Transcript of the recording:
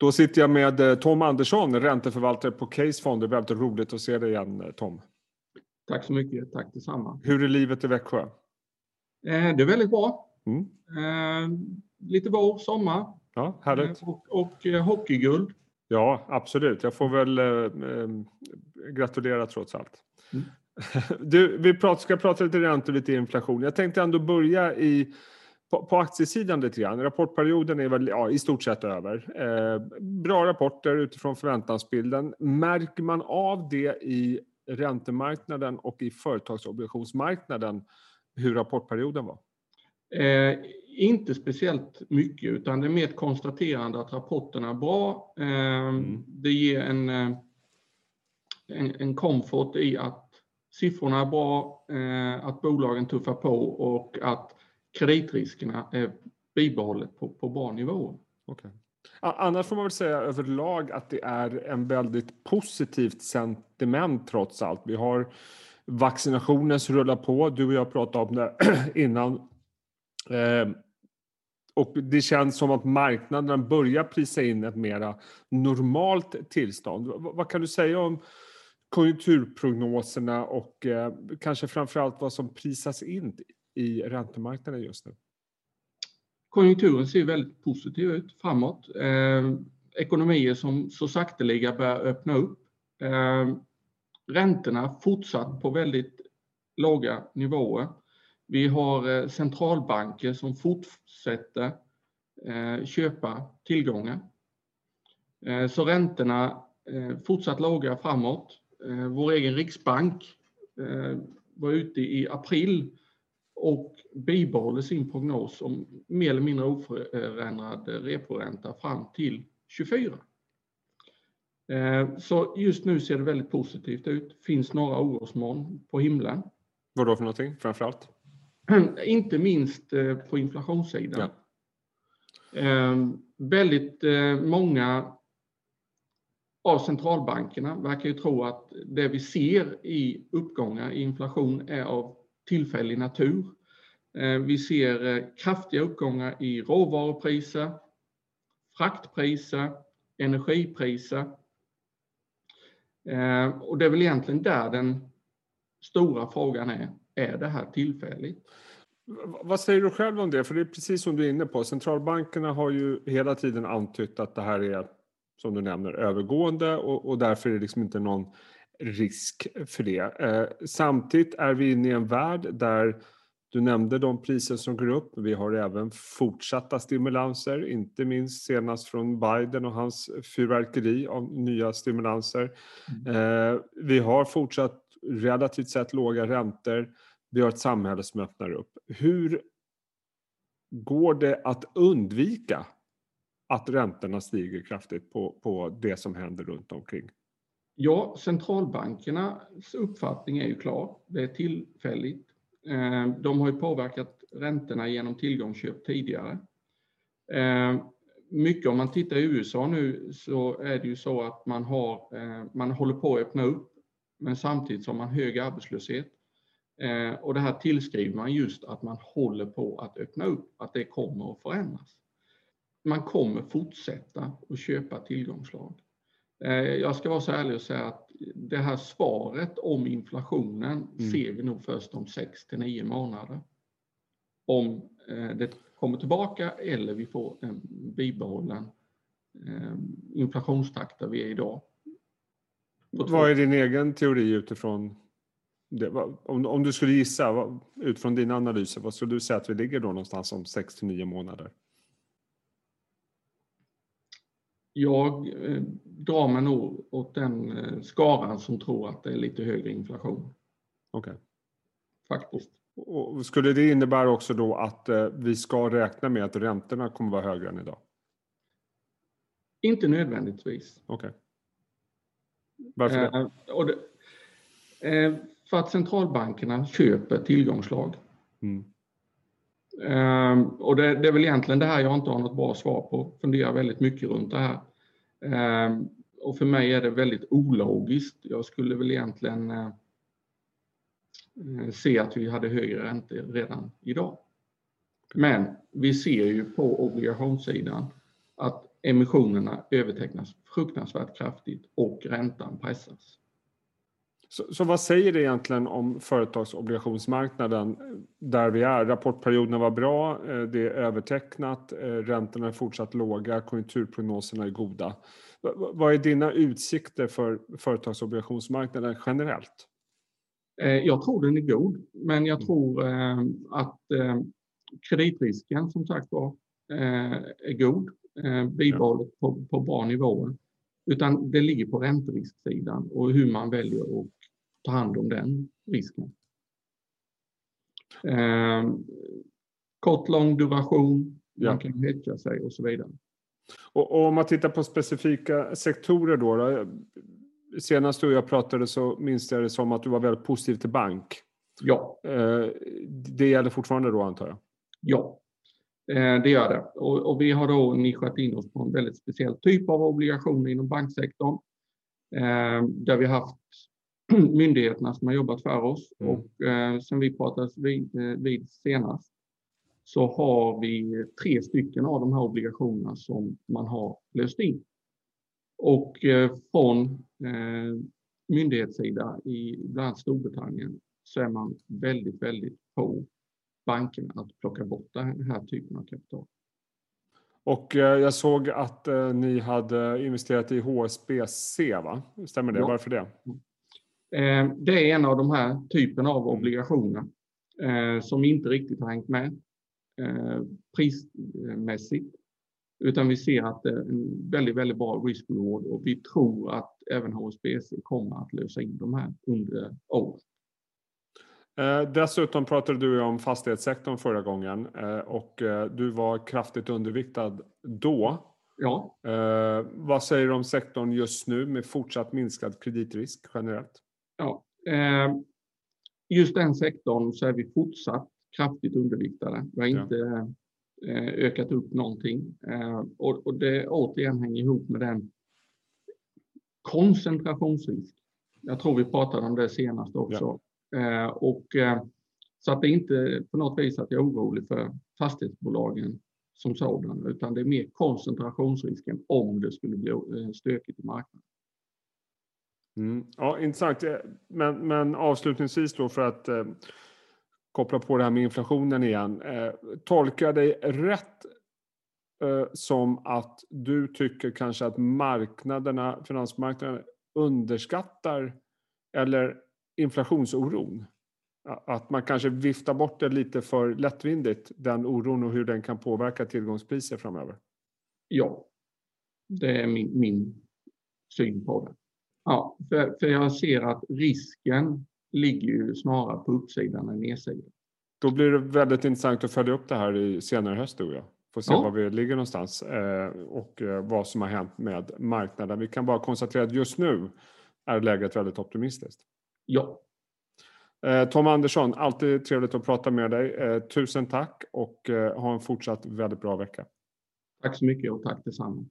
Då sitter jag med eh, Tom Andersson, ränteförvaltare på Case Fonder. Väldigt roligt att se dig igen eh, Tom. Tack så mycket, tack detsamma. Hur är livet i Växjö? Eh, det är väldigt bra. Mm. Lite vår, sommar Ja, härligt. och, och hockeyguld. Ja, absolut. Jag får väl eh, gratulera trots allt. Mm. Du, vi ska prata lite räntor, lite inflation. Jag tänkte ändå börja i, på, på aktiesidan lite grann. Rapportperioden är väl ja, i stort sett över. Eh, bra rapporter utifrån förväntansbilden. Märker man av det i räntemarknaden och i företagsobligationsmarknaden hur rapportperioden var? Eh, inte speciellt mycket, utan det är mer ett konstaterande att rapporterna är bra. Eh, Det ger en, eh, en, en comfort i att siffrorna är bra, eh, att bolagen tuffar på och att kreditriskerna är bibehållet på, på bra nivåer. Okay. Annars får man väl säga överlag att det är en väldigt positivt sentiment trots allt. Vi har vaccinationen som rullar på. Du och jag pratade om det innan. Eh, och det känns som att marknaden börjar prisa in ett mera normalt tillstånd. V- vad kan du säga om konjunkturprognoserna och eh, kanske framförallt vad som prisas in i räntemarknaden just nu? Konjunkturen ser väldigt positiv ut framåt. Eh, ekonomier som så sakteliga börjar öppna upp. Eh, räntorna fortsatt på väldigt låga nivåer. Vi har eh, centralbanker som fortsätter eh, köpa tillgångar. Eh, så räntorna eh, fortsatt låga framåt. Eh, vår egen riksbank eh, var ute i april och bibehåller sin prognos om mer eller mindre oförändrad reporänta fram till 24. Eh, Så just nu ser det väldigt positivt ut. Finns några orosmoln på himlen. Vad då för någonting framförallt? Inte minst eh, på inflationssidan. Ja. Eh, Väldigt många av centralbankerna verkar ju tro att det vi ser i uppgångar i inflation är av tillfällig natur. Eh, vi ser eh, kraftiga uppgångar i råvarupriser, fraktpriser, energipriser. Eh, och det är väl egentligen där den stora frågan är, är det här tillfälligt? Vad säger du själv om det? För det är precis som du är inne på. Centralbankerna har ju hela tiden antytt att det här är, som du nämner, övergående och, och därför är det liksom inte någon risk för det. Eh, samtidigt är vi inne i en värld där du nämnde de priser som går upp. Vi har även fortsatta stimulanser, inte minst senast från Biden och hans fyrverkeri av nya stimulanser. Eh, vi har fortsatt relativt sett låga räntor. Vi har ett samhälle som öppnar upp. Hur går det att undvika att räntorna stiger kraftigt på, på det som händer runt omkring? Ja, centralbankernas uppfattning är ju klar. Det är tillfälligt. Eh, de har ju påverkat räntorna genom tillgångsköp tidigare. Eh, mycket om man tittar i USA nu så är det ju så att man, har, eh, man håller på att öppna upp men samtidigt har man hög arbetslöshet. Och det här tillskriver man just att man håller på att öppna upp, att det kommer att förändras. Man kommer fortsätta att köpa tillgångslag. Jag ska vara så ärlig och säga att det här svaret om inflationen Mm. ser vi nog först om 6 till 9 månader. Om eh, det kommer tillbaka eller vi får en bibehållen eh, inflationstakt där vi är idag. Vad är din egen teori utifrån det? Om, om du skulle gissa utifrån dina analyser, vad skulle du säga att vi ligger då någonstans om 6 till 9 månader? Jag eh, drar mig nog åt den eh, skaran som tror att det är lite högre inflation. Okej. Faktiskt. Och skulle det innebära också då att eh, vi ska räkna med att räntorna kommer vara högre än idag? Inte nödvändigtvis. Okej. Varför det? Och det, för att centralbankerna köper tillgångslag. Mm. Eh, och det, det är väl egentligen det här jag inte har något bra svar på. Funderar väldigt mycket runt det här. Ehm, och för mig är det väldigt ologiskt. Jag skulle väl egentligen eh, eh, se att vi hade högre räntor redan idag. Men vi ser ju på obligationssidan att emissionerna övertecknas fruktansvärt kraftigt och räntan pressas. Så, så, vad säger det egentligen om företagsobligationsmarknaden där vi är? Rapportperioderna var bra, eh, det är övertecknat, eh, räntorna är fortsatt låga, konjunkturprognoserna är goda. Vad är dina utsikter för företagsobligationsmarknaden generellt? Eh, jag tror den är god, men jag mm. tror att kreditrisken som sagt var är god, bibehållet på, på bra nivåer. Utan det ligger på ränterisksidan och hur man väljer att ta hand om den risken. Eh, kort, lång duration, ja. man kan hedga sig och så vidare. Och, och, om man tittar på specifika sektorer då, då senast du och jag pratade så minns jag det som att du var väldigt positiv till bank. Ja. Eh, det gäller fortfarande då antar jag? Ja, eh, det gör det. Och, och, vi har då nischat in oss på en väldigt speciell typ av obligationer inom banksektorn. Eh, där vi haft myndigheterna som har jobbat för oss mm. och eh, sen vi pratades vid, eh, vid senast så har vi tre stycken av de här obligationerna som man har löst in. Och eh, från eh, myndighetssida i bland annat Storbritannien så är man väldigt, väldigt på bankerna att plocka bort den här typen av kapital. Och eh, jag såg att eh, ni hade investerat i HSBC, va? Stämmer det? Ja. Varför det? Mm. Eh, det är en av de här typen av obligationer eh, som inte riktigt har hängt med eh, prismässigt. Utan vi ser att det är en väldigt, väldigt bra risk-reward och vi tror att även HSBC kommer att lösa in de här under året. Dessutom pratade du om fastighetssektorn förra gången och du var kraftigt underviktad då. Ja. Vad säger du om sektorn just nu med fortsatt minskad kreditrisk generellt? Ja, eh, just den sektorn så är vi fortsatt kraftigt underviktade. Vi har inte ja. Eh, ökat upp någonting. Eh, och det återigen hänger ihop med den koncentrationsrisk. Jag tror vi pratade om det senast också. Ja. Och så att det är inte på något vis att jag är orolig för fastighetsbolagen som sådan, utan det är mer koncentrationsrisken om det skulle bli stökigt i marknaden. Mm. Ja, intressant. Eh, men, men avslutningsvis då för att eh, koppla på det här med inflationen igen. Eh, tolkar jag dig rätt eh, som att du tycker kanske att marknaderna, finansmarknaden underskattar eller inflationsoron? Att man kanske viftar bort det lite för lättvindigt, den oron och hur den kan påverka tillgångspriser framöver? Ja, det är min, min syn på det. Ja, för, för jag ser att risken ligger ju snarare på uppsidan än nedsidan. Då blir det väldigt intressant att följa upp det här i senare höst tror jag. Få se ja. var vi ligger någonstans eh, och eh, vad som har hänt med marknaden. Vi kan bara konstatera att just nu är läget väldigt optimistiskt. Ja. Eh, Tom Andersson, alltid trevligt att prata med dig. Tusen tack och ha en fortsatt väldigt bra vecka. Tack så mycket och tack detsamma.